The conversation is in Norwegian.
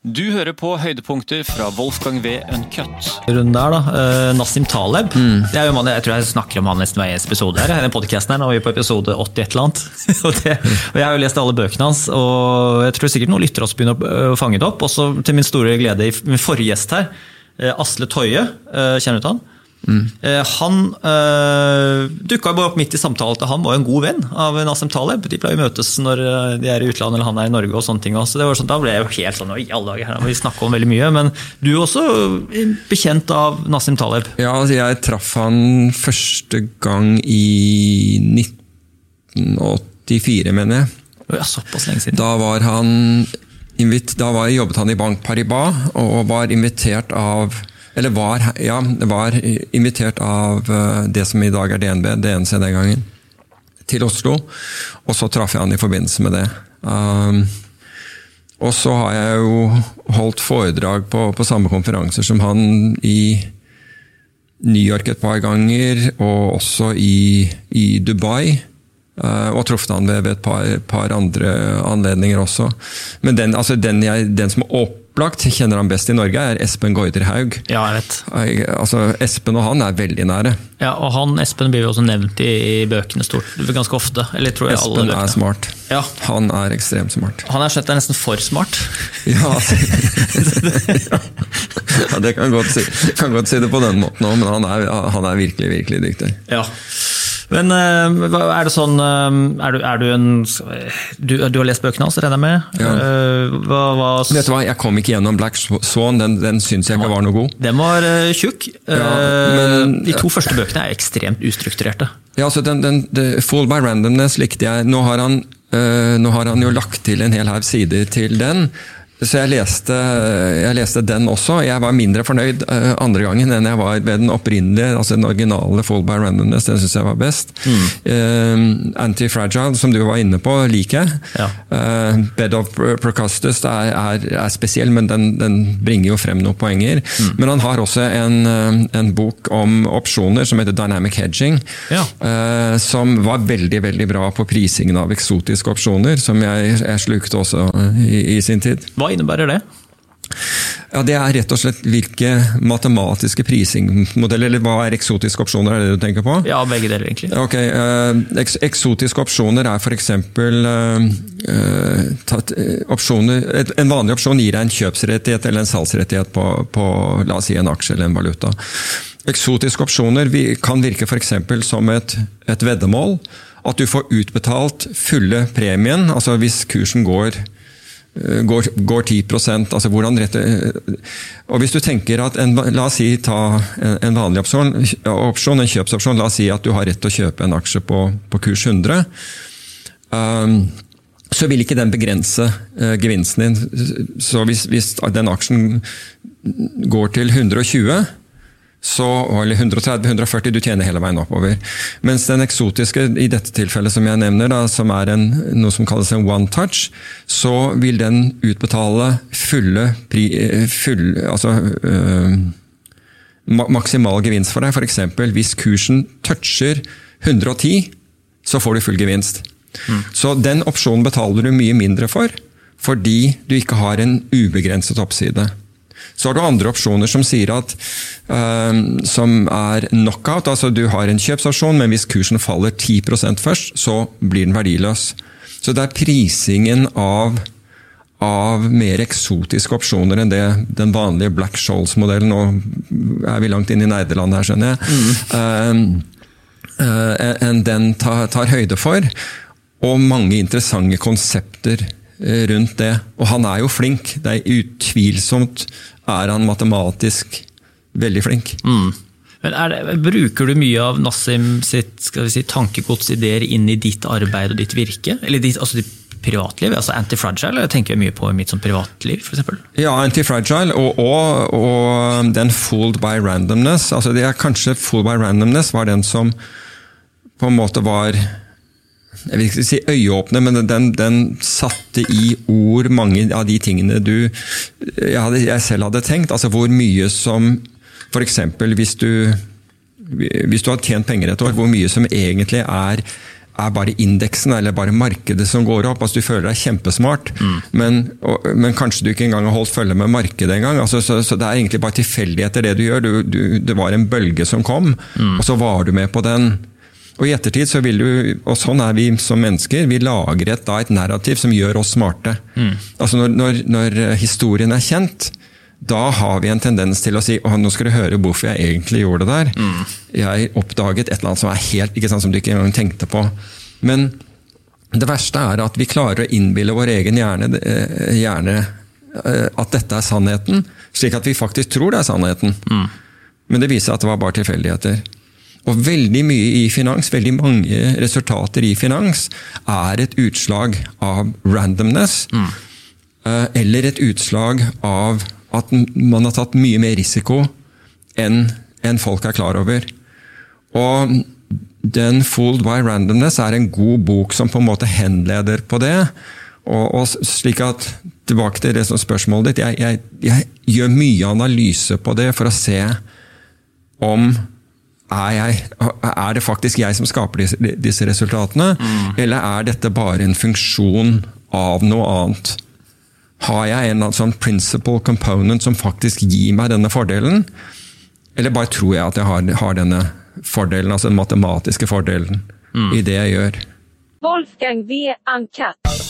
Du hører på høydepunkter fra Wolfgang V. Uncut. Runden der, da. Uh, Nassim Taleb. Det er jo mann, jeg tror jeg snakker om han nesten hver eneste episode. her, den podcasten her, Nå er vi på episode 80 et eller annet. og, det, og Jeg har jo lest alle bøkene hans, og jeg tror sikkert noen lyttere også begynner å øh, fange det opp. Også til min store glede, min forrige gjest her, uh, Asle Toje, uh, kjenner du til han? Mm. Han øh, dukka bare opp midt i samtalen til han var jo en god venn av Nassim Taleb. De pleier å møtes når de er i utlandet eller han er i Norge. og sånne ting. Så det var sånn, Da ble jeg jo helt sånn i alle dager, her vi snakke om veldig mye. Men du er også bekjent av Nassim Taleb? Ja, altså jeg traff han første gang i 1984, mener jeg. Ja, såpass lenge siden. Da var han da var, jobbet han i Bank Paribas og var invitert av eller var, ja, var invitert av eh, det som i dag er DNB, DNC den gangen, til Oslo. Og så traff jeg han i forbindelse med det. Um, og så har jeg jo holdt foredrag på, på, samme konferanser som han i New York et par ganger, og også i, i Dubai. Uh, og truffet han ved, ved et par, par, andre anledninger også. Men den, altså den, jeg, den som opp opplagt kjenner han best i Norge, er Espen Goiderhaug. Ja, jeg vet. Altså, Espen og han er veldig nære. Ja, og han, Espen blir jo også nevnt i, i bøkene stort, ganske ofte. Eller tror jeg Espen er smart. Ja. Han er ekstremt smart. Han er slett nesten for smart. Ja, ja det kan godt, si, kan godt si det på den måten òg, men han er, han er virkelig, virkelig dyktig. Ja. Men eh, er det sånn eh, Er du, er du en du, du, har lest bøkene hans, regner jeg med? Ja. Eh, hva, hva, Vet du hva, Jeg kom ikke gjennom Black Swan, den, den syns jeg ikke var noe god. Den var tjukk. Ja, men, De to første bøkene er ekstremt ustrukturerte. Ja, altså den, den, den Fall by randomness likte jeg. Nå har, han, uh, nå har han jo lagt til en hel haug sider til den. Så jeg leste, jeg leste, den også. Jeg var mindre fornøyd uh, andre gangen enn jeg var ved den opprinnelige, altså den originale Fall by Randomness. Den syns jeg var best. Mm. Uh, Anti-Fragile, som du var inne på, liker jeg. Ja. Uh, Bed of Procustus er, er, er, spesiell, men den, den, bringer jo frem noen poenger. Mm. Men han har også en, en, bok om opsjoner som heter Dynamic Hedging. Ja. som var veldig veldig bra på prisingen av eksotiske opsjoner, som jeg, jeg slukte også i, i sin tid. Hva innebærer det? Ja, Det er rett og slett hvilke matematiske prisingmodeller, eller hva er eksotiske opsjoner, er det du tenker på? Ja, begge deler, egentlig. Ok, eks Eksotiske opsjoner er f.eks. Uh, uh, En vanlig opsjon gir deg en kjøpsrettighet eller en salgsrettighet på, på la oss si en aksje eller en valuta. Eksotiske opsjoner kan virke f.eks. som et, et veddemål. At du får utbetalt fulle premien, altså hvis kursen går Eh, går, går 10 altså hvordan rett, eh, og Hvis du tenker at en, La oss si ta en vanlig opsjon, opsjon, en kjøpsopsjon. La oss si at du har rett til å kjøpe en aksje på, på kurs 100. Um, så vil ikke den begrense uh, gevinsten din. Så hvis, hvis den aksjen går til 120 så, eller 130-140, du tjener hele veien oppover. Mens den eksotiske, i dette tilfellet som jeg nevner, da, som er en, noe som kalles en one touch, så vil den utbetale fulle, full, altså, øh, maksimal gevinst for deg. F.eks. hvis kursen toucher 110, så får du full gevinst. Mm. Så den opsjonen betaler du mye mindre for, fordi du ikke har en ubegrenset oppside. Så har du andre opsjoner som sier at um, som er knockout. altså Du har en kjøpsopsjon, men hvis kursen faller 10% først, så blir den verdiløs. Så det er prisingen av av mer eksotiske opsjoner enn det den vanlige Black Shoals-modellen Nå er vi langt inn i Nederland her, skjønner jeg. Mm. Uh, uh, enn den tar, tar, høyde for. Og mange interessante konsepter rundt det. Og han er jo flink. Det er utvilsomt er han matematisk veldig flink. Mm. Men det, Bruker du mye av Nassim sitt skal vi si, tankegods, ideer, inn i ditt arbeid og ditt virke? Eller ditt, altså ditt privatliv? altså Antifragile jeg tenker jeg mye på i mitt som privatliv, f.eks. Ja, Antifragile og, og, og, den Fooled by Randomness. altså det er Kanskje Fooled by Randomness var den som på en måte var jeg vil ikke si øyeåpne, men den, den, satte i ord mange av de tingene du jeg, hadde, jeg selv hadde tenkt. Altså hvor mye som F.eks. hvis du hvis du har tjent penger et år, hvor mye som egentlig er, er bare indeksen eller bare markedet som går opp. altså Du føler deg kjempesmart, mm. men, og, men, kanskje du ikke engang har holdt følge med markedet engang. Altså, så, så, det er egentlig bare tilfeldigheter det du gjør. Du, du, det var en bølge som kom, mm. og så var du med på den. Og i ettertid så vil du, og sånn er vi som mennesker, vi lager et, da, et narrativ som gjør oss smarte. Mm. Altså når, når, når, historien er kjent, da har vi en tendens til å si å, nå skal du høre hvorfor jeg egentlig gjorde det der. Mm. Jeg oppdaget et eller annet som er helt, ikke sant, som du ikke engang tenkte på. Men det verste er at vi klarer å innbille vår egen hjerne, eh, hjerne eh, at dette er sannheten, slik at vi faktisk tror det er sannheten. Mm. Men det viser at det var bare tilfeldigheter. Og veldig mye i finans, veldig mange resultater i finans, er et utslag av randomness. Mm. Eh, eller et utslag av at man har tatt mye mer risiko enn en folk er klar over. Og den 'Fooled by Randomness' er en god bok som på en måte henleder på det. Og, og slik at, Tilbake til det som spørsmålet ditt. Jeg, jeg, jeg gjør mye analyse på det for å se om er, jeg, er, det faktisk jeg som skaper disse, disse resultatene, mm. eller er dette bare en funksjon av noe annet? Har jeg en sånn principal component som faktisk gir meg denne fordelen? Eller bare tror jeg at jeg har, har denne fordelen, altså den matematiske fordelen, mm. i det jeg gjør? Wolfgang V. Ankat.